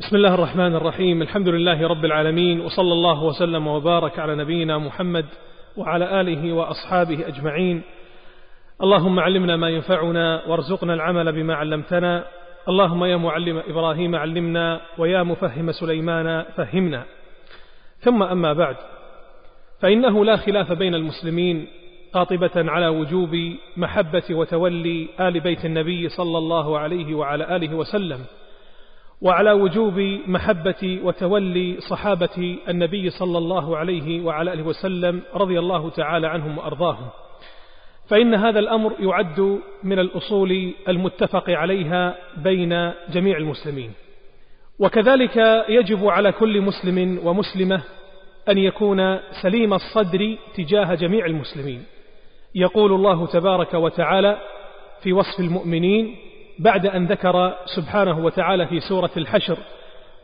بسم الله الرحمن الرحيم. الحمد لله رب العالمين وصلى الله وسلم وبارك على نبينا محمد وعلى آله وأصحابه أجمعين. اللهم علمنا ما ينفعنا وارزقنا العمل بما علمتنا. اللهم يا معلم إبراهيم علمنا ويا مفهم سليمان فهمنا. ثم أما بعد فإنه لا خلاف بين المسلمين قاطبة على وجوب محبة وتولي آل بيت النبي صلى الله عليه وعلى آله وسلم. وعلى وجوب محبة وتولي صحابة النبي صلى الله عليه وعلى آله وسلم رضي الله تعالى عنهم وأرضاهم. فإن هذا الأمر يعد من الأصول المتفق عليها بين جميع المسلمين. وكذلك يجب على كل مسلم ومسلمة أن يكون سليم الصدر تجاه جميع المسلمين. يقول الله تبارك وتعالى في وصف المؤمنين بعد أن ذكر سبحانه وتعالى في سورة الحشر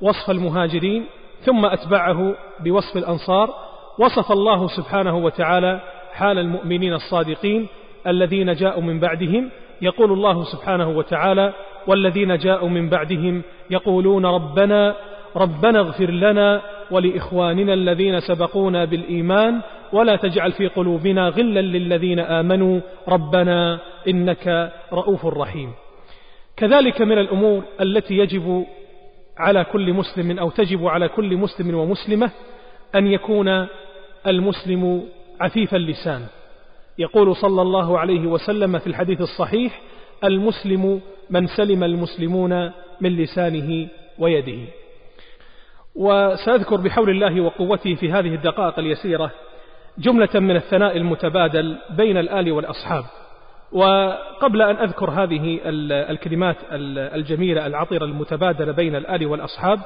وصف المهاجرين ثم أتبعه بوصف الأنصار وصف الله سبحانه وتعالى حال المؤمنين الصادقين الذين جاءوا من بعدهم يقول الله سبحانه وتعالى والذين جاءوا من بعدهم يقولون ربنا ربنا اغفر لنا ولإخواننا الذين سبقونا بالإيمان ولا تجعل في قلوبنا غلا للذين آمنوا ربنا إنك رؤوف رحيم. كذلك من الأمور التي يجب على كل مسلم أو تجب على كل مسلم ومسلمة أن يكون المسلم عفيف اللسان. يقول صلى الله عليه وسلم في الحديث الصحيح المسلم من سلم المسلمون من لسانه ويده. وسأذكر بحول الله وقوته في هذه الدقائق اليسيرة جملة من الثناء المتبادل بين الآل والأصحاب. وقبل أن أذكر هذه الكلمات الجميلة العطرة المتبادلة بين الآل والأصحاب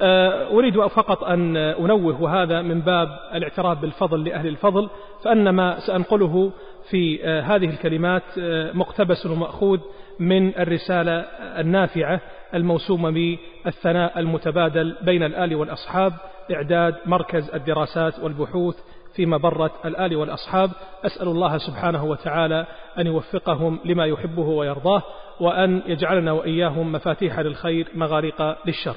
آه، أريد فقط أن أنوه وهذا من باب الاعتراف بالفضل لأهل الفضل فأن ما سأنقله في آه، هذه الكلمات آه، مقتبس ومأخوذ من الرسالة النافعة الموسومة بالثناء المتبادل بين الآل والأصحاب إعداد مركز الدراسات والبحوث في مبرة الآل والأصحاب أسأل الله سبحانه وتعالى أن يوفقهم لما يحبه ويرضاه وأن يجعلنا وإياهم مفاتيح للخير مغارق للشر.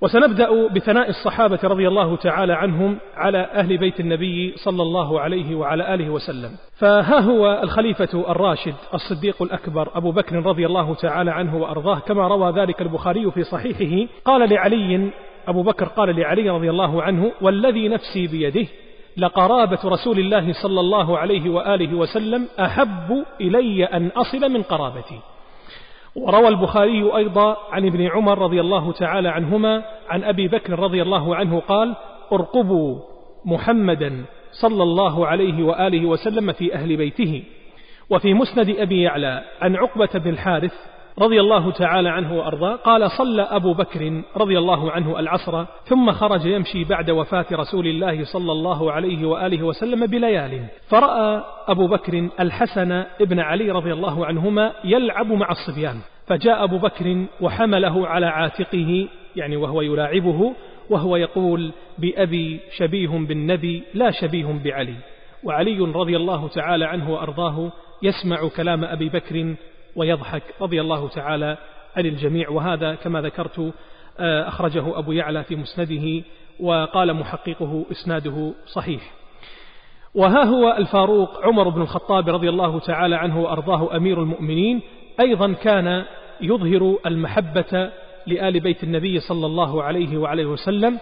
وسنبدأ بثناء الصحابة رضي الله تعالى عنهم على أهل بيت النبي صلى الله عليه وعلى آله وسلم. فها هو الخليفة الراشد الصديق الأكبر أبو بكر رضي الله تعالى عنه وأرضاه كما روى ذلك البخاري في صحيحه. قال لعلي أبو بكر قال لعلي رضي الله عنه والذي نفسي بيده لقرابة رسول الله صلى الله عليه وآله وسلم أحب إلي أن أصل من قرابتي. وروى البخاري أيضا عن ابن عمر رضي الله تعالى عنهما عن أبي بكر رضي الله عنه قال أرقبوا محمدا صلى الله عليه وآله وسلم في أهل بيته. وفي مسند أبي يعلى عن عقبة بن الحارث رضي الله تعالى عنه وأرضاه قال صلى أبو بكر رضي الله عنه العصر ثم خرج يمشي بعد وفاة رسول الله صلى الله عليه وآله وسلم بليال. فرأى أبو بكر الحسن ابن علي رضي الله عنهما يلعب مع الصبيان. فجاء أبو بكر وحمله على عاتقه يعني وهو يلاعبه وهو يقول بأبي شبيه بالنبي لا شبيه بعلي. وعلي رضي الله تعالى عنه وأرضاه يسمع كلام أبي بكر ويضحك رضي الله تعالى عن الجميع. وهذا كما ذكرت آه، أخرجه أبو يعلى في مسنده وقال محققه إسناده صحيح. وها هو الفاروق عمر بن الخطاب رضي الله تعالى عنه وأرضاه أمير المؤمنين. أيضا كان يظهر المحبة لآل بيت النبي صلى الله عليه وعليه وسلم.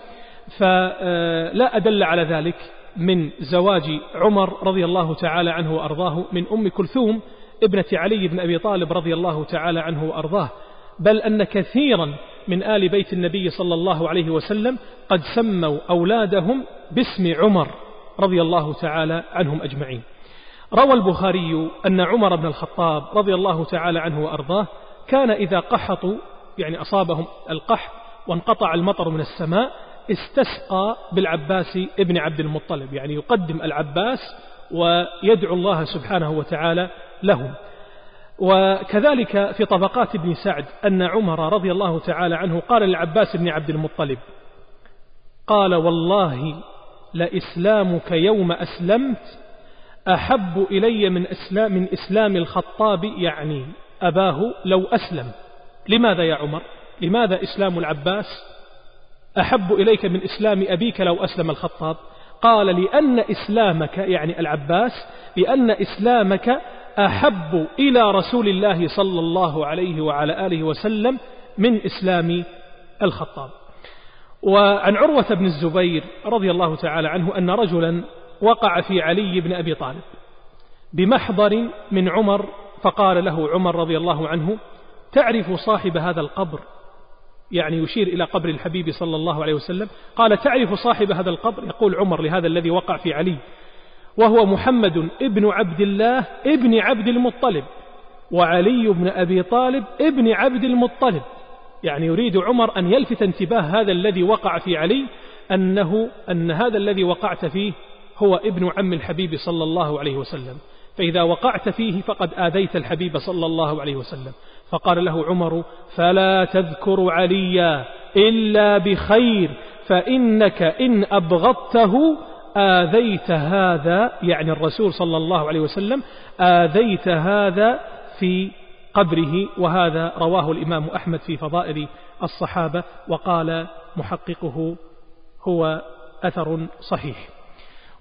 فلا أدل على ذلك من زواج عمر رضي الله تعالى عنه وأرضاه من أم كلثوم ابنة علي بن أبي طالب رضي الله تعالى عنه وأرضاه بل أن كثيرا من آل بيت النبي صلى الله عليه وسلم قد سموا أولادهم باسم عمر رضي الله تعالى عنهم أجمعين. روى البخاري أن عمر بن الخطاب رضي الله تعالى عنه وأرضاه كان إذا قحطوا يعني أصابهم القحط وانقطع المطر من السماء استسقى بالعباس ابن عبد المطلب يعني يقدم العباس ويدعو الله سبحانه وتعالى لهم. وكذلك في طبقات ابن سعد أن عمر رضي الله تعالى عنه قال للعباس بن عبد المطلب قال والله لإسلامك يوم أسلمت أحب إلي من إسلام, من إسلام الخطاب يعني أباه لو أسلم. لماذا يا عمر؟ لماذا إسلام العباس؟ أحب إليك من إسلام أبيك لو أسلم الخطاب. قال لأن إسلامك يعني العباس لأن إسلامك أحب إلى رسول الله صلى الله عليه وعلى آله وسلم من إسلام الخطاب. وعن عروة بن الزبير رضي الله تعالى عنه أن رجلا وقع في علي بن أبي طالب بمحضر من عمر فقال له عمر رضي الله عنه تعرف صاحب هذا القبر؟ يعني يشير إلى قبر الحبيب صلى الله عليه وسلم. قال تعرف صاحب هذا القبر؟ يقول عمر لهذا الذي وقع في علي. وهو محمد ابن عبد الله ابن عبد المطلب وعلي بن أبي طالب ابن عبد المطلب. يعني يريد عمر أن يلفت انتباه هذا الذي وقع في علي أنه أن هذا الذي وقعت فيه هو ابن عم الحبيب صلى الله عليه وسلم. فإذا وقعت فيه فقد آذيت الحبيب صلى الله عليه وسلم. فقال له عمر فلا تذكر عليا إلا بخير فإنك إن أبغضته آذيت هذا يعني الرسول صلى الله عليه وسلم آذيت هذا في قبره وهذا رواه الإمام أحمد في فضائل الصحابة وقال محققه هو أثر صحيح.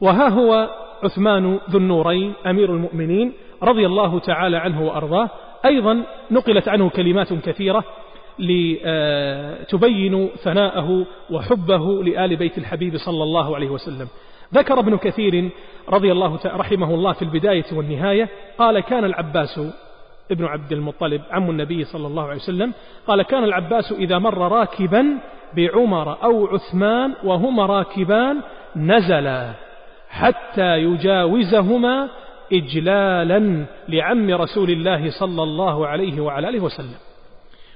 وها هو عثمان ذو النورين أمير المؤمنين رضي الله تعالى عنه وأرضاه. أيضا نقلت عنه كلمات كثيرة لتبين ثناءه وحبه لآل بيت الحبيب صلى الله عليه وسلم. ذكر ابن كثير رضي الله رحمه الله في البداية والنهاية قال كان العباس ابن عبد المطلب عم النبي صلى الله عليه وسلم قال كان العباس إذا مر راكبا بعمر أو عثمان وهما راكبان نزلا حتى يجاوزهما إجلالا لعم رسول الله صلى الله عليه وعلى آله وسلم.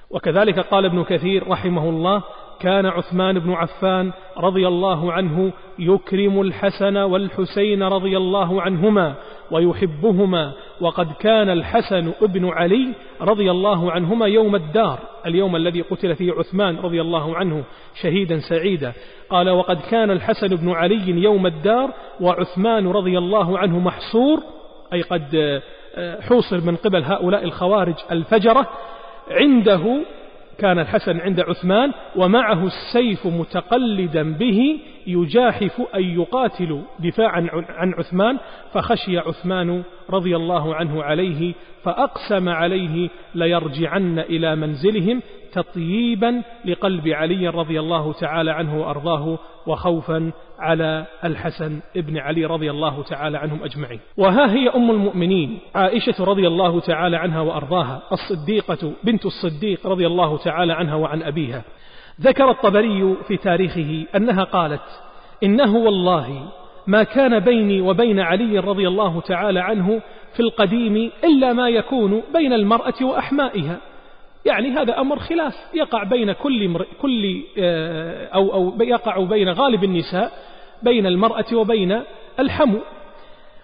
وكذلك قال ابن كثير رحمه الله كان عثمان بن عفان رضي الله عنه يكرم الحسن والحسين رضي الله عنهما ويحبهما وقد كان الحسن ابن علي رضي الله عنهما يوم الدار اليوم الذي قتل فيه عثمان رضي الله عنه شهيدا سعيدا. قال وقد كان الحسن بن علي يوم الدار وعثمان رضي الله عنه محصور أي قد حوصر من قبل هؤلاء الخوارج الفجرة عنده كان الحسن عند عثمان ومعه السيف متقلدا به يجاحف أن يقاتل دفاعا عن عثمان فخشي عثمان رضي الله عنه عليه فأقسم عليه ليرجعن إلى منزلهم تطييبا لقلب علي رضي الله تعالى عنه وأرضاه وخوفا على الحسن ابن علي رضي الله تعالى عنهم أجمعين. وها هي أم المؤمنين؟ عائشة رضي الله تعالى عنها وأرضاها. الصديقة بنت الصديق رضي الله تعالى عنها وعن أبيها. ذكر الطبري في تاريخه أنها قالت إنه والله ما كان بيني وبين علي رضي الله تعالى عنه في القديم إلا ما يكون بين المرأة وأحمائها. يعني هذا أمر خلاف. يقع بين كل مر... كل آه، أو أو يقع بين غالب النساء بين المرأة وبين الحمو.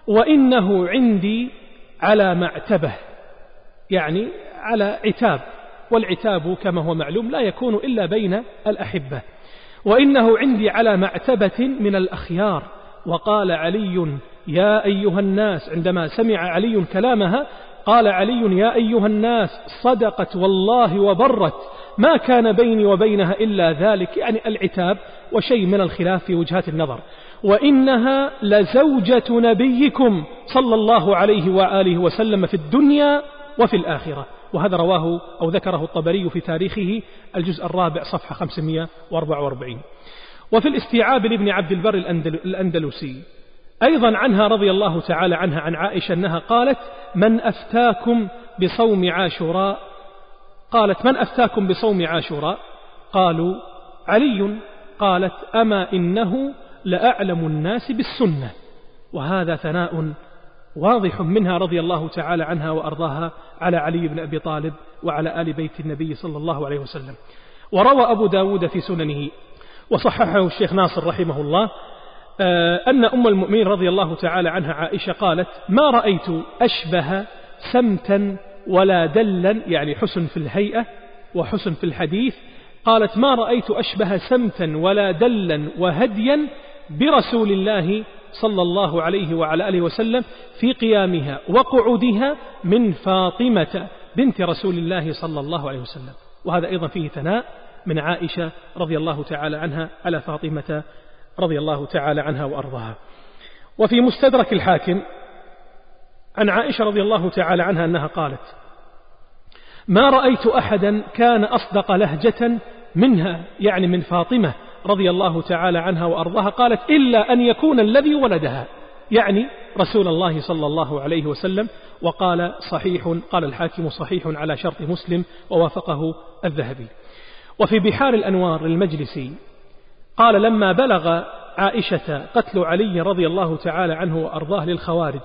وإنه عندي على معتبة يعني على عتاب. والعتاب كما هو معلوم لا يكون إلا بين الأحبة. وإنه عندي على معتبة من الأخيار. وقال علي يا أيها الناس عندما سمع علي كلامها قال علي يا أيها الناس صدقت والله وبرت. ما كان بيني وبينها إلا ذلك يعني العتاب وشيء من الخلاف في وجهات النظر. وإنها لزوجة نبيكم صلى الله عليه وآله وسلم في الدنيا وفي الآخرة. وهذا رواه أو ذكره الطبري في تاريخه الجزء الرابع صفحة 544 وفي الاستيعاب لابن عبد البر الأندلسي أيضا عنها رضي الله تعالى عنها عن عائشة أنها قالت من أفتاكم بصوم عاشوراء؟ قالت من أفتاكم بصوم عاشوراء؟ قالوا علي. قالت أما إنه لأعلم الناس بالسنة. وهذا ثناء واضح منها رضي الله تعالى عنها وأرضاها على علي بن أبي طالب وعلى آل بيت النبي صلى الله عليه وسلم. وروى أبو داود في سننه وصححه الشيخ ناصر رحمه الله أن أم المؤمنين رضي الله تعالى عنها عائشة قالت ما رأيت أشبه سمتا ولا دلا يعني حسن في الهيئة وحسن في الحديث قالت ما رأيت أشبه سمتا ولا دلا وهديا برسول الله صلى الله عليه وعلى آله وسلم في قيامها وقعودها من فاطمة بنت رسول الله صلى الله عليه وسلم. وهذا أيضا فيه ثناء من عائشة رضي الله تعالى عنها على فاطمة رضي الله تعالى عنها وأرضاها. وفي مستدرك الحاكم عن عائشة رضي الله تعالى عنها أنها قالت ما رأيت أحدا كان أصدق لهجة منها يعني من فاطمة رضي الله تعالى عنها وأرضاها قالت إلا أن يكون الذي ولدها. يعني رسول الله صلى الله عليه وسلم وقال صحيح قال الحاكم صحيح على شرط مسلم ووافقه الذهبي. وفي بحار الأنوار المجلسي قال لما بلغ عائشة قتل علي رضي الله تعالى عنه وأرضاه للخوارج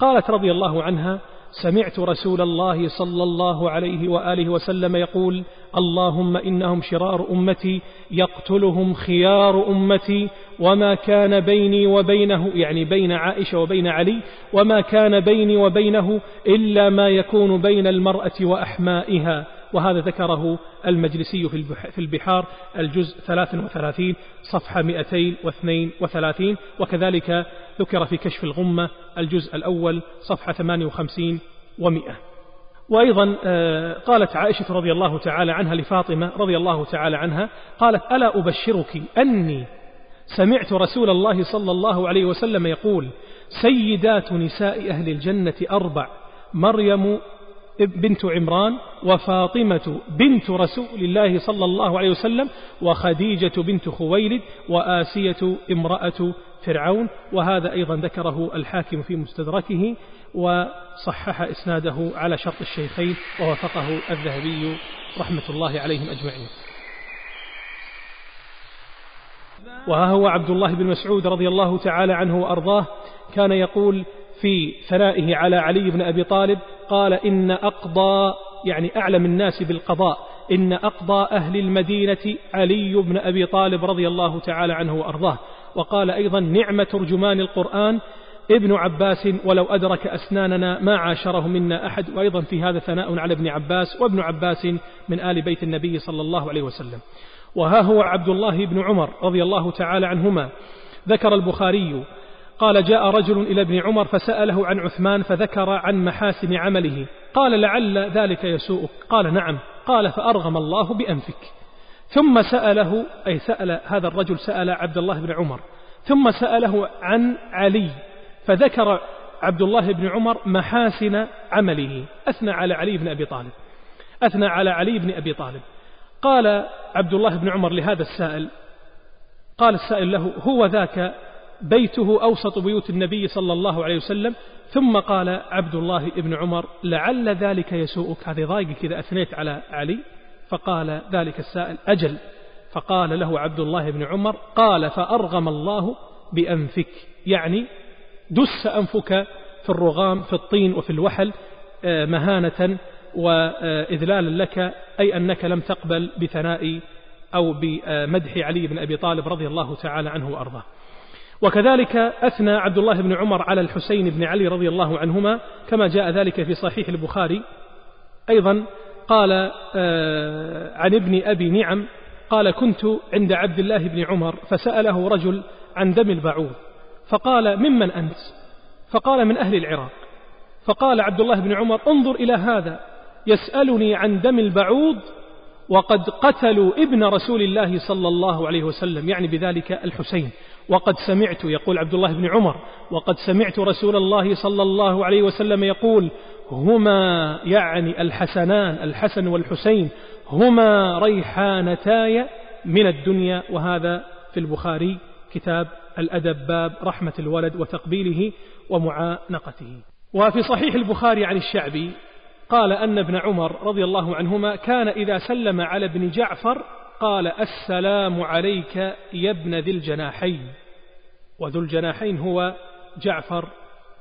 قالت رضي الله عنها سمعت رسول الله صلى الله عليه وآله وسلم يقول اللهم إنهم شرار أمتي يقتلهم خيار أمتي وما كان بيني وبينه يعني بين عائشة وبين علي وما كان بيني وبينه إلا ما يكون بين المرأة وأحمائها. وهذا ذكره المجلسي في البحار الجزء 33 صفحة 232 وكذلك ذكر في كشف الغمة الجزء الأول صفحة 58 و100 وأيضا آه، قالت عائشة رضي الله تعالى عنها لفاطمة رضي الله تعالى عنها قالت ألا أبشرك أني سمعت رسول الله صلى الله عليه وسلم يقول سيدات نساء أهل الجنة أربع مريم بنت عمران وفاطمة بنت رسول الله صلى الله عليه وسلم وخديجة بنت خويلد وآسية امرأة فرعون وهذا أيضا ذكره الحاكم في مستدركه وصحح إسناده على شرط الشيخين ووافقه الذهبي رحمة الله عليهم أجمعين. وها هو عبد الله بن مسعود رضي الله تعالى عنه وأرضاه كان يقول في ثنائه على علي بن أبي طالب قال إن أقضى يعني أعلم الناس بالقضاء إن أقضى أهل المدينة علي بن أبي طالب رضي الله تعالى عنه وأرضاه. وقال أيضا نعم ترجمان القرآن ابن عباس ولو أدرك أسناننا ما عاشره منا أحد. وأيضا في هذا ثناء على ابن عباس وابن عباس من آل بيت النبي صلى الله عليه وسلم. وها هو عبد الله بن عمر رضي الله تعالى عنهما. ذكر البخاري قال جاء رجل إلى ابن عمر فسأله عن عثمان فذكر عن محاسن عمله. قال لعل ذلك يسوءك. قال نعم. قال فأرغم الله بأنفك. ثم سأله أي سأل هذا الرجل سأل عبد الله بن عمر. ثم سأله عن علي فذكر عبد الله بن عمر محاسن عمله. أثنى على علي بن أبي طالب. أثنى على علي بن أبي طالب. قال عبد الله بن عمر لهذا السائل قال السائل له هو ذاك بيته أوسط بيوت النبي صلى الله عليه وسلم ثم قال عبد الله بن عمر لعل ذلك يسوءك. هذه ضايقك كذا أثنيت على علي فقال ذلك السائل أجل. فقال له عبد الله بن عمر قال فأرغم الله بأنفك. يعني دس أنفك في الرغام في الطين وفي الوحل آه، مهانة وإذلالا لك أي أنك لم تقبل بثناء أو بمدح علي بن أبي طالب رضي الله تعالى عنه وأرضاه. وكذلك أثنى عبد الله بن عمر على الحسين بن علي رضي الله عنهما كما جاء ذلك في صحيح البخاري. أيضا قال آه، عن ابن أبي نعم قال كنت عند عبد الله بن عمر فسأله رجل عن دم البعوض فقال ممن أنت؟ فقال من أهل العراق. فقال عبد الله بن عمر انظر إلى هذا يسألني عن دم البعوض وقد قتلوا ابن رسول الله صلى الله عليه وسلم. يعني بذلك الحسين. وقد سمعت يقول عبد الله بن عمر وقد سمعت رسول الله صلى الله عليه وسلم يقول هما يعني الحسنان الحسن والحسين هما ريحانتاي من الدنيا. وهذا في البخاري كتاب الأدب باب رحمة الولد وتقبيله ومعانقته. وفي صحيح البخاري عن الشعبي قال أن ابن عمر رضي الله عنهما كان إذا سلم على ابن جعفر قال السلام عليك يا ابن ذي الجناحين. وذو الجناحين هو جعفر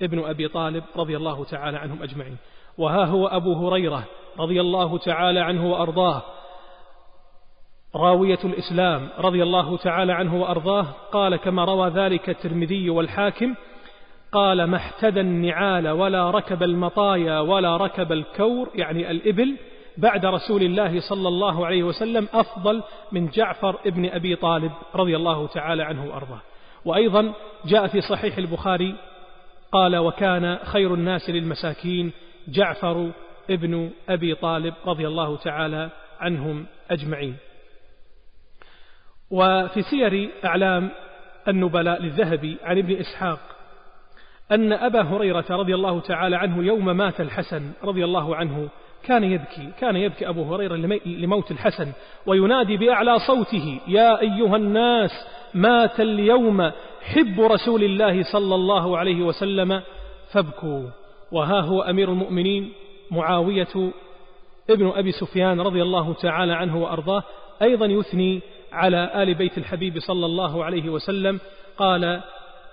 ابن أبي طالب رضي الله تعالى عنهم أجمعين. وها هو أبو هريرة رضي الله تعالى عنه وأرضاه. راوية الإسلام رضي الله تعالى عنه وأرضاه. قال كما روى ذلك الترمذي والحاكم قال ما احتدى النعال ولا ركب المطايا ولا ركب الكور يعني الإبل بعد رسول الله صلى الله عليه وسلم أفضل من جعفر ابن أبي طالب رضي الله تعالى عنه وأرضاه. وأيضا جاء في صحيح البخاري قال وكان خير الناس للمساكين جعفر ابن أبي طالب رضي الله تعالى عنهم أجمعين. وفي سير أعلام النبلاء للذهبي عن ابن إسحاق أن أبا هريرة رضي الله تعالى عنه يوم مات الحسن رضي الله عنه كان يبكي كان يبكي أبو هريرة لموت الحسن وينادي بأعلى صوته يا أيها الناس مات اليوم حب رسول الله صلى الله عليه وسلم فابكوا. وها هو أمير المؤمنين معاوية ابن أبي سفيان رضي الله تعالى عنه وأرضاه أيضا يثني على آل بيت الحبيب صلى الله عليه وسلم قال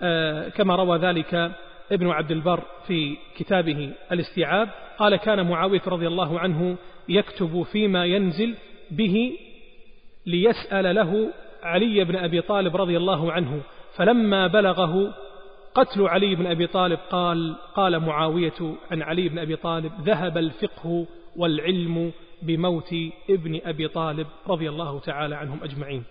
آه كما روى ذلك ابن عبد البر في كتابه الاستيعاب قال كان معاوية رضي الله عنه يكتب فيما ينزل به ليسأل له علي بن أبي طالب رضي الله عنه فلما بلغه قتل علي بن أبي طالب قال قال معاوية عن علي بن أبي طالب ذهب الفقه والعلم بموت ابن أبي طالب رضي الله تعالى عنهم أجمعين.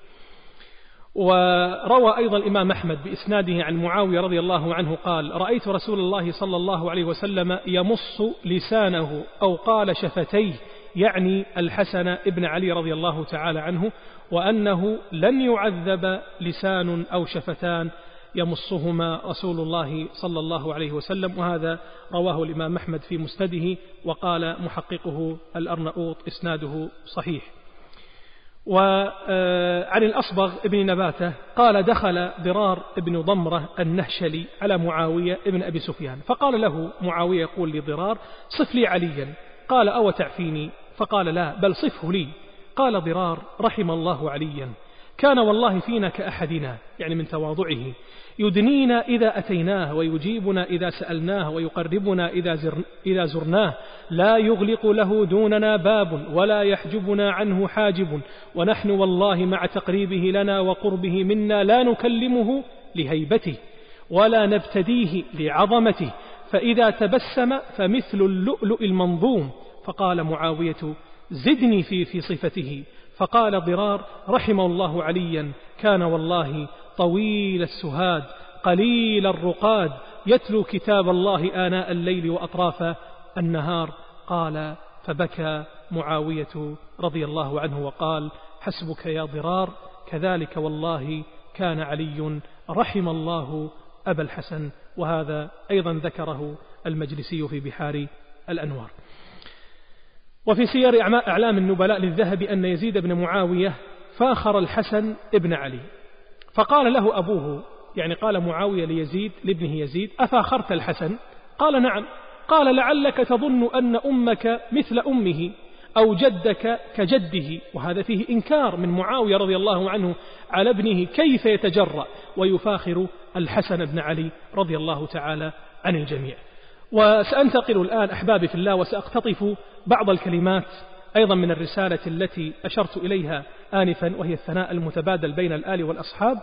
وروى أيضا الإمام أحمد بإسناده عن معاوية رضي الله عنه قال رأيت رسول الله صلى الله عليه وسلم يمص لسانه أو قال شفتيه يعني الحسن ابن علي رضي الله تعالى عنه وأنه لن يعذب لسان أو شفتان يمصهما رسول الله صلى الله عليه وسلم. وهذا رواه الإمام أحمد في مسنده وقال محققه الأرنؤوط إسناده صحيح. وعن الأصبغ ابن نباتة قال دخل ضرار ابن ضمرة النهشلي على معاوية ابن أبي سفيان فقال له معاوية يقول لضرار صف لي عليا. قال أو تعفيني فقال لا بل صفه لي. قال ضرار رحم الله عليا. كان والله فينا كأحدنا يعني من تواضعه. يدنينا إذا أتيناه ويجيبنا إذا سألناه ويقربنا إذا, زر إذا زرناه. لا يغلق له دوننا باب ولا يحجبنا عنه حاجب. ونحن والله مع تقريبه لنا وقربه منا لا نكلمه لهيبته ولا نبتديه لعظمته. فإذا تبسم فمثل اللؤلؤ المنظوم. فقال معاوية زدني في في صفته. فقال ضرار رحم الله عليا كان والله طويل السهاد قليل الرقاد يتلو كتاب الله آناء الليل وأطراف النهار. قال فبكى معاوية رضي الله عنه وقال حسبك يا ضرار كذلك والله كان علي رحم الله أبا الحسن. وهذا أيضا ذكره المجلسي في بحار الأنوار. وفي سير أعلام النبلاء للذهب أن يزيد بن معاوية فاخر الحسن ابن علي. فقال له أبوه يعني قال معاوية ليزيد لابنه يزيد أفاخرت الحسن؟ قال نعم. قال لعلك تظن أن أمك مثل أمه أو جدك كجده. وهذا فيه إنكار من معاوية رضي الله عنه على ابنه كيف يتجرأ. ويفاخر الحسن بن علي رضي الله تعالى عن الجميع. وسأنتقل الآن أحبابي في الله وسأقتطف بعض الكلمات أيضا من الرسالة التي أشرت إليها آنفا وهي الثناء المتبادل بين الآل والأصحاب.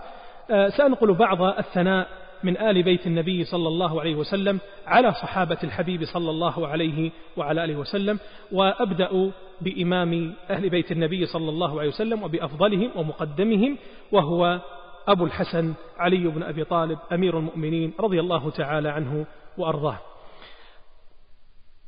آه، سأنقل بعض الثناء من آل بيت النبي صلى الله عليه وسلم على صحابة الحبيب صلى الله عليه وعلى آله وسلم وأبدأ بإمام أهل بيت النبي صلى الله عليه وسلم وبأفضلهم ومقدمهم وهو أبو الحسن علي بن أبي طالب أمير المؤمنين رضي الله تعالى عنه وأرضاه.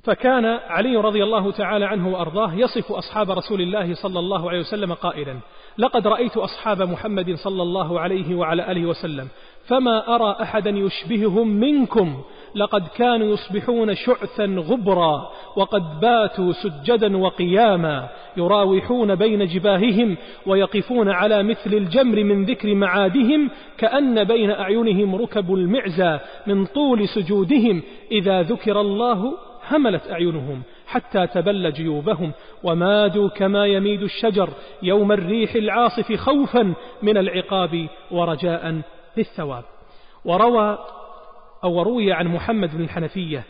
فكان علي رضي الله تعالى عنه وأرضاه يصف أصحاب رسول الله صلى الله عليه وسلم قائلا لقد رأيت أصحاب محمد صلى الله عليه وعلى آله وسلم فما أرى احدا يشبههم منكم لقد كانوا يصبحون شعثا غبرا وقد باتوا سجدا وقياما يراوحون بين جباههم ويقفون على مثل الجمر من ذكر معادهم كأن بين أعينهم ركب المعزى من طول سجودهم إذا ذكر الله هملت أعينهم حتى تبل جيوبهم ومادوا كما يميد الشجر يوم الريح العاصف خوفا من العقاب ورجاء للثواب. وروى أو روي عن محمد بن الحنفية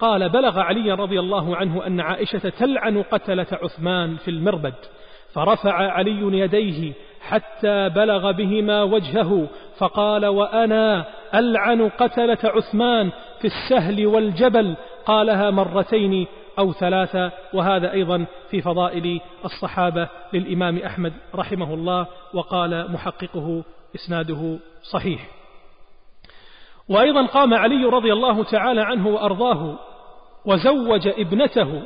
قال بلغ علي رضي الله عنه أن عائشة تلعن قتلة عثمان في المربد فرفع علي يديه حتى بلغ بهما وجهه فقال وأنا ألعن قتلة عثمان في السهل والجبل قالها مرتين أو ثلاثة وهذا أيضا في فضائل الصحابة للإمام أحمد رحمه الله وقال محققه إسناده صحيح. وأيضا قام علي رضي الله تعالى عنه وأرضاه وزوج ابنته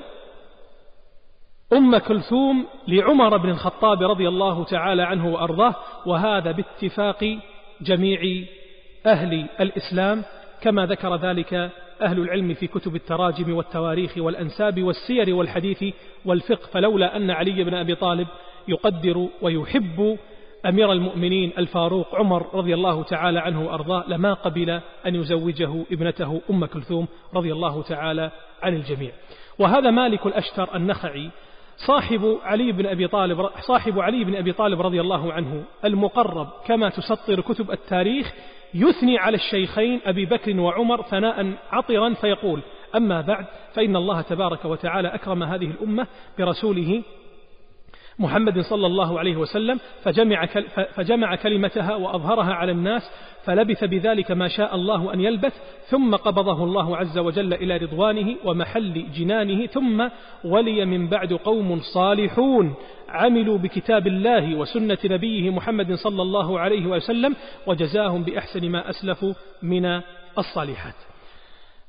أم كلثوم لعمر بن الخطاب رضي الله تعالى عنه وأرضاه وهذا باتفاق جميع أهل الإسلام كما ذكر ذلك أهل العلم في كتب التراجم والتواريخ والأنساب والسير والحديث والفقه فلولا أن علي بن أبي طالب يقدر ويحب أمير المؤمنين الفاروق عمر رضي الله تعالى عنه وأرضاه لما قبل أن يزوجه ابنته أم كلثوم رضي الله تعالى عن الجميع. وهذا مالك الأشتر النخعي صاحب علي بن أبي طالب صاحب علي بن أبي طالب رضي الله عنه المقرب كما تسطر كتب التاريخ يثني على الشيخين أبي بكر وعمر ثناء عطرا فيقول أما بعد فإن الله تبارك وتعالى أكرم هذه الأمة برسوله محمد صلى الله عليه وسلم فجمع, فجمع كلمتها وأظهرها على الناس فلبث بذلك ما شاء الله أن يلبث ثم قبضه الله عز وجل إلى رضوانه ومحل جنانه ثم ولي من بعد قوم صالحون. عملوا بكتاب الله وسنة نبيه محمد صلى الله عليه وسلم وجزاهم بأحسن ما أسلفوا من الصالحات.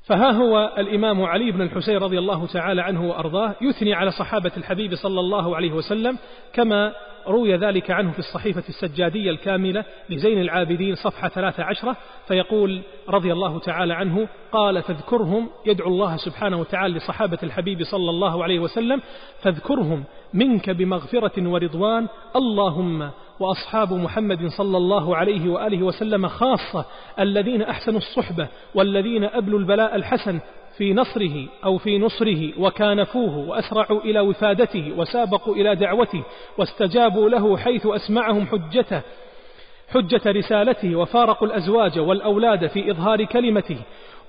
فها هو الإمام علي بن الحسين رضي الله تعالى عنه وأرضاه يثني على صحابة الحبيب صلى الله عليه وسلم كما روي ذلك عنه في الصحيفة السجادية الكاملة لزين العابدين صفحة ثلاث عشرة فيقول رضي الله تعالى عنه قال فاذكرهم يدعو الله سبحانه وتعالى لصحابة الحبيب صلى الله عليه وسلم فاذكرهم منك بمغفرة ورضوان اللهم وأصحاب محمد صلى الله عليه وآله وسلم خاصة الذين أحسنوا الصحبة والذين أبلوا البلاء الحسن في نصره أو في نصره وكانفوه وأسرعوا إلى وفادته وسابقوا إلى دعوته واستجابوا له حيث أسمعهم حجته حجة رسالته وفارقوا الأزواج والأولاد في إظهار كلمته.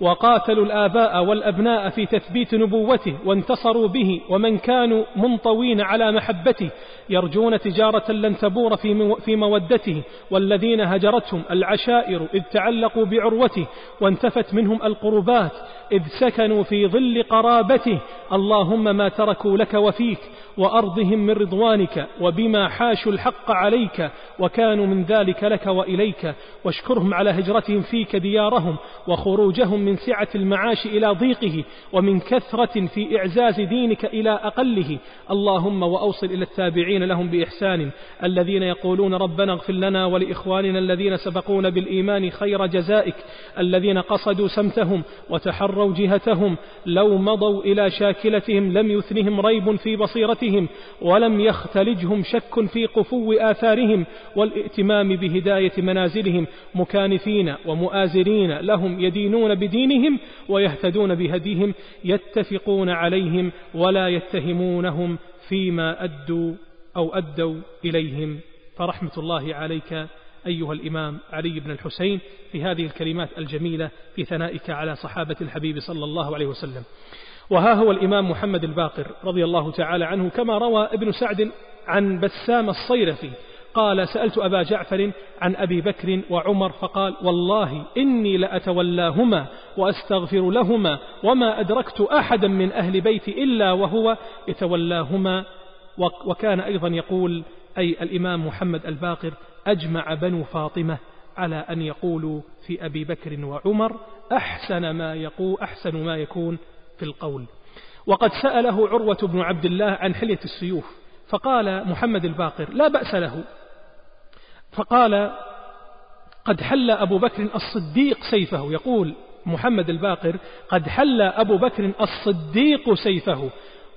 وقاتلوا الآباء والأبناء في تثبيت نبوته وانتصروا به ومن كانوا منطوين على محبته يرجون تجارة لن تبور في مودته والذين هجرتهم العشائر إذ تعلقوا بعروته وانتفت منهم القربات إذ سكنوا في ظل قرابته اللهم ما تركوا لك وفيك وأرضهم من رضوانك وبما حاشوا الحق عليك وكانوا من ذلك لك وإليك واشكرهم على هجرتهم فيك ديارهم وخروجهم من سعة المعاش إلى ضيقه ومن كثرة في إعزاز دينك إلى أقله. اللهم وأوصل إلى التابعين لهم بإحسان. الذين يقولون ربنا اغفر لنا ولإخواننا الذين سبقونا بالإيمان خير جزائك. الذين قصدوا سمتهم وتحروا جهتهم لو مضوا إلى شاكلتهم لم يثنهم ريب في بصيرتهم ولم يختلجهم شك في قفو آثارهم والائتمام بهداية منازلهم. مكانفين ومؤازرين لهم يدينون بدينهم ويهتدون بهديهم يتفقون عليهم ولا يتهمونهم فيما أدوا أو أدوا إليهم. فرحمة الله عليك أيها الإمام علي بن الحسين في هذه الكلمات الجميلة في ثنائك على صحابة الحبيب صلى الله عليه وسلم. وها هو الإمام محمد الباقر رضي الله تعالى عنه كما روى ابن سعد عن بسام الصيرفي قال سألت أبا جعفر عن أبي بكر وعمر فقال والله إني لأتولاهما وأستغفر لهما وما أدركت أحدا من أهل بيتي إلا وهو يتولاهما. وكان أيضا يقول أي الإمام محمد الباقر أجمع بنو فاطمة على أن يقولوا في أبي بكر وعمر أحسن ما يقول أحسن ما يكون في القول. وقد سأله عروة بن عبد الله عن حلية السيوف فقال محمد الباقر لا بأس له فقال قد حل أبو بكر الصديق سيفه. يقول محمد الباقر قد حل أبو بكر الصديق سيفه.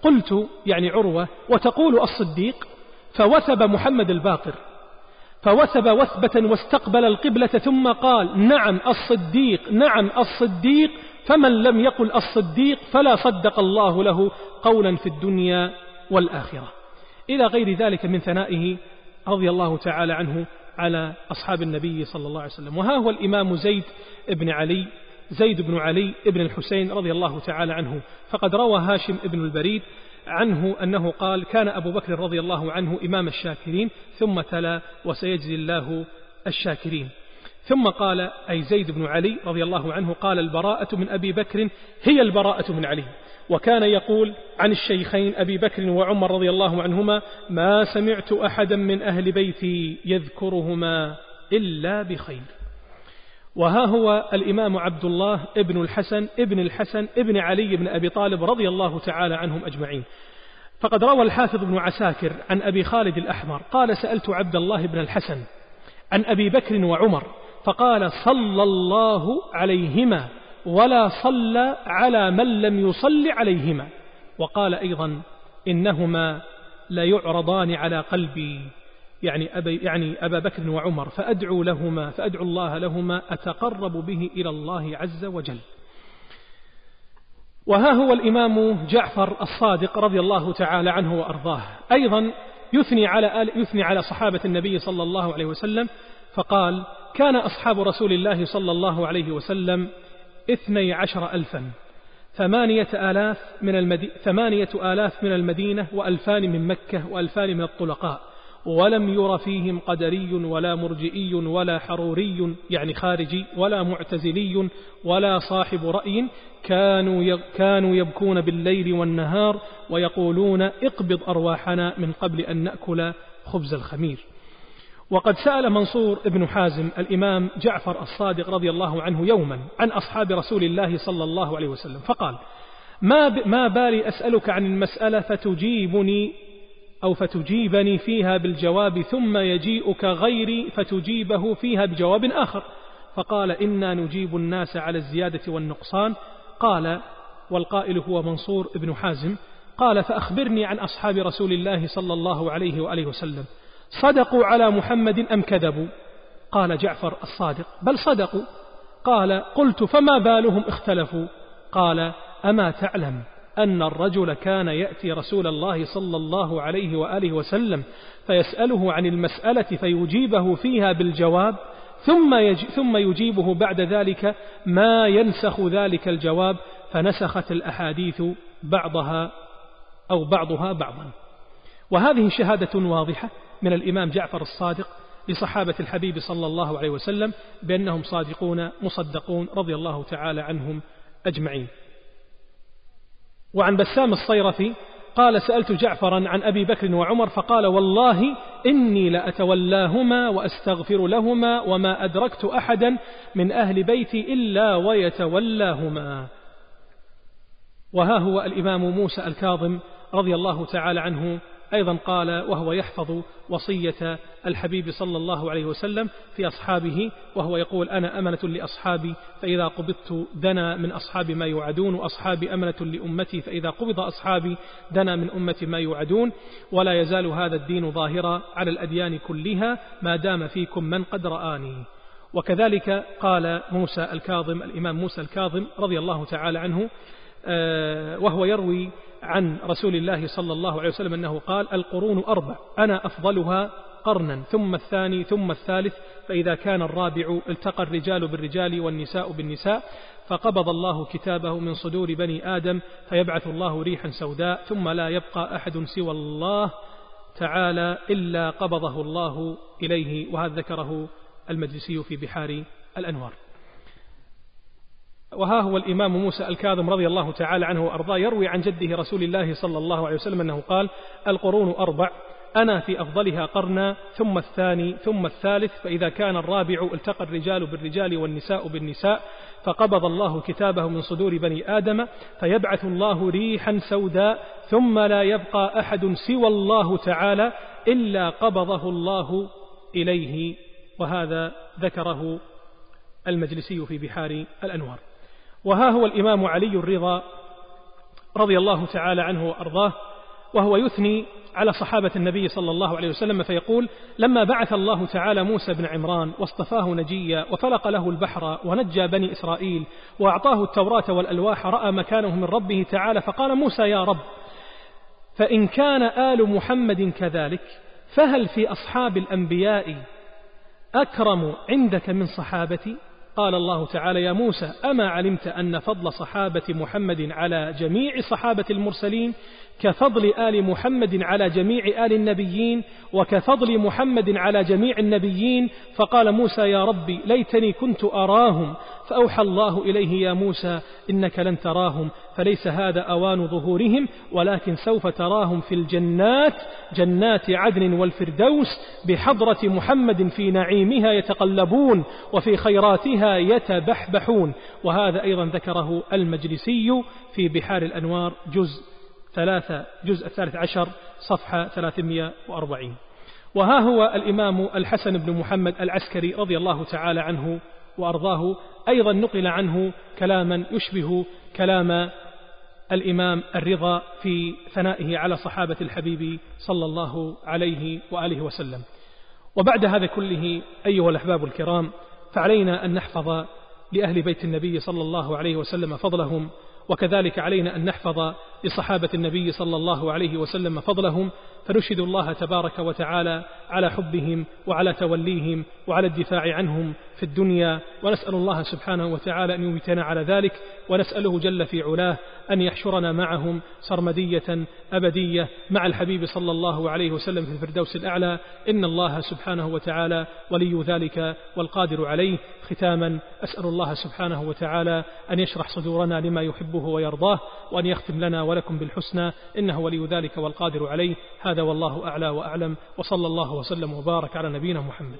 قلت يعني عروة وتقول الصديق فوثب محمد الباقر. فوثب وثبة واستقبل القبلة ثم قال نعم الصديق نعم الصديق. فمن لم يقل الصديق فلا صدق الله له قولا في الدنيا والآخرة. إلى غير ذلك من ثنائه رضي الله تعالى عنه على أصحاب النبي صلى الله عليه وسلم. وها هو الإمام زيد بن علي زيد بن علي بن الحسين رضي الله تعالى عنه. فقد روى هاشم بن البريد عنه أنه قال كان أبو بكر رضي الله عنه إمام الشاكرين ثم تلا وسيجزي الله الشاكرين. ثم قال أي زيد بن علي رضي الله عنه قال البراءة من أبي بكر هي البراءة من علي. وكان يقول عن الشيخين أبي بكر وعمر رضي الله عنهما ما سمعت أحدا من أهل بيتي يذكرهما إلا بخير. وها هو الإمام عبد الله ابن الحسن ابن الحسن ابن علي بن أبي طالب رضي الله تعالى عنهم أجمعين. فقد روى الحافظ بن عساكر عن أبي خالد الأحمر قال سألت عبد الله بن الحسن عن أبي بكر وعمر فقال صلى الله عليهما ولا صلى على من لم يصل عليهما. وقال أيضا إنهما ليعرضان على قلبي. يعني, أبي يعني أبا بكر وعمر فأدعو لهما فأدعو الله لهما أتقرب به إلى الله عز وجل. وها هو الإمام جعفر الصادق رضي الله تعالى عنه وأرضاه. أيضا يثني على آل يثني على صحابة النبي صلى الله عليه وسلم فقال كان أصحاب رسول الله صلى الله عليه وسلم اثني عشر ألفا. ثمانية آلاف من, المدي... ثمانية آلاف من المدينة وألفان من مكة وألفان من الطلقاء. ولم ير فيهم قدري ولا مرجئي ولا حروري يعني خارجي ولا معتزلي ولا صاحب رأي كانوا كانوا يبكون بالليل والنهار ويقولون اقبض أرواحنا من قبل أن نأكل خبز الخمير. وقد سأل منصور بن حازم الإمام جعفر الصادق رضي الله عنه يوما عن أصحاب رسول الله صلى الله عليه وسلم فقال ما, ما بالي أسألك عن المسألة فتجيبني أو فتجيبني فيها بالجواب ثم يجيئك غيري فتجيبه فيها بجواب آخر فقال إنا نجيب الناس على الزيادة والنقصان قال والقائل هو منصور بن حازم قال فأخبرني عن أصحاب رسول الله صلى الله عليه وآله وسلم صدقوا على محمد أم كذبوا؟ قال جعفر الصادق. بل صدقوا. قال قلت فما بالهم اختلفوا؟ قال أما تعلم أن الرجل كان يأتي رسول الله صلى الله عليه وآله وسلم فيسأله عن المسألة فيجيبه فيها بالجواب ثم, يج ثم يجيبه بعد ذلك ما ينسخ ذلك الجواب فنسخت الأحاديث بعضها أو بعضها بعضا. وهذه شهادة واضحة. من الإمام جعفر الصادق لصحابة الحبيب صلى الله عليه وسلم بأنهم صادقون مصدقون رضي الله تعالى عنهم أجمعين. وعن بسام الصيرفي قال سألت جعفرا عن أبي بكر وعمر فقال والله إني لأتولاهما وأستغفر لهما وما أدركت أحدا من أهل بيتي إلا ويتولاهما. وها هو الإمام موسى الكاظم رضي الله تعالى عنه أيضا قال وهو يحفظ وصية الحبيب صلى الله عليه وسلم في أصحابه وهو يقول أنا أمنة لأصحابي فإذا قبضت دنا من أصحاب ما يوعدون وأصحابي أمنة لأمتي فإذا قبض أصحابي دنا من أمتي ما يوعدون. ولا يزال هذا الدين ظاهرا على الأديان كلها ما دام فيكم من قد رآني. وكذلك قال موسى الكاظم الإمام موسى الكاظم رضي الله تعالى عنه آه، وهو يروي عن رسول الله صلى الله عليه وسلم أنه قال القرون أربع أنا أفضلها قرنا ثم الثاني ثم الثالث فإذا كان الرابع التقى الرجال بالرجال والنساء بالنساء فقبض الله كتابه من صدور بني آدم فيبعث الله ريحا سوداء ثم لا يبقى أحد سوى الله تعالى إلا قبضه الله إليه وهذا ذكره المجلسي في بحار الأنوار. وها هو الإمام موسى الكاظم رضي الله تعالى عنه وأرضاه يروي عن جده رسول الله صلى الله عليه وسلم أنه قال القرون أربع أنا في أفضلها قرنا ثم الثاني ثم الثالث فإذا كان الرابع التقى الرجال بالرجال والنساء بالنساء فقبض الله كتابه من صدور بني آدم فيبعث الله ريحا سوداء ثم لا يبقى أحد سوى الله تعالى إلا قبضه الله إليه. وهذا ذكره المجلسي في بحار الأنوار. وها هو الإمام علي الرضا رضي الله تعالى عنه وأرضاه وهو يثني على صحابة النبي صلى الله عليه وسلم فيقول لما بعث الله تعالى موسى بن عمران واصطفاه نجيا وفلق له البحر ونجى بني إسرائيل وأعطاه التوراة والألواح رأى مكانه من ربه تعالى فقال موسى يا رب فإن كان آل محمد كذلك فهل في أصحاب الأنبياء أكرم عندك من صحابتي؟ قال الله تعالى يا موسى أما علمت أن فضل صحابة محمد على جميع صحابة المرسلين كفضل آل محمد على جميع آل النبيين وكفضل محمد على جميع النبيين. فقال موسى يا ربي ليتني كنت أراهم فأوحى الله إليه يا موسى إنك لن تراهم فليس هذا أوان ظهورهم ولكن سوف تراهم في الجنات جنات عدن والفردوس بحضرة محمد في نعيمها يتقلبون وفي خيراتها يتبحبحون. وهذا أيضا ذكره المجلسي في بحار الأنوار جزء ثلاثة جزء الثالث عشر صفحة 340 وها هو الإمام الحسن بن محمد العسكري رضي الله تعالى عنه وأرضاه. أيضا نقل عنه كلاما يشبه كلام الإمام الرضا في ثنائه على صحابة الحبيب صلى الله عليه وآله وسلم. وبعد هذا كله أيها الأحباب الكرام فعلينا أن نحفظ لأهل بيت النبي صلى الله عليه وسلم فضلهم وكذلك علينا أن نحفظ لصحابة النبي صلى الله عليه وسلم فضلهم فنشهد الله تبارك وتعالى على حبهم وعلى توليهم وعلى الدفاع عنهم في الدنيا ونسأل الله سبحانه وتعالى أن يميتنا على ذلك ونسأله جل في علاه أن يحشرنا معهم سرمدية أبدية مع الحبيب صلى الله عليه وسلم في الفردوس الأعلى. إن الله سبحانه وتعالى ولي ذلك والقادر عليه. ختاما أسأل الله سبحانه وتعالى أن يشرح صدورنا لما يحبه ويرضاه وأن يختم لنا ولكم بالحسنى إنه ولي ذلك والقادر عليه. هذا والله أعلى وأعلم وصلى الله وسلم وبارك على نبينا محمد.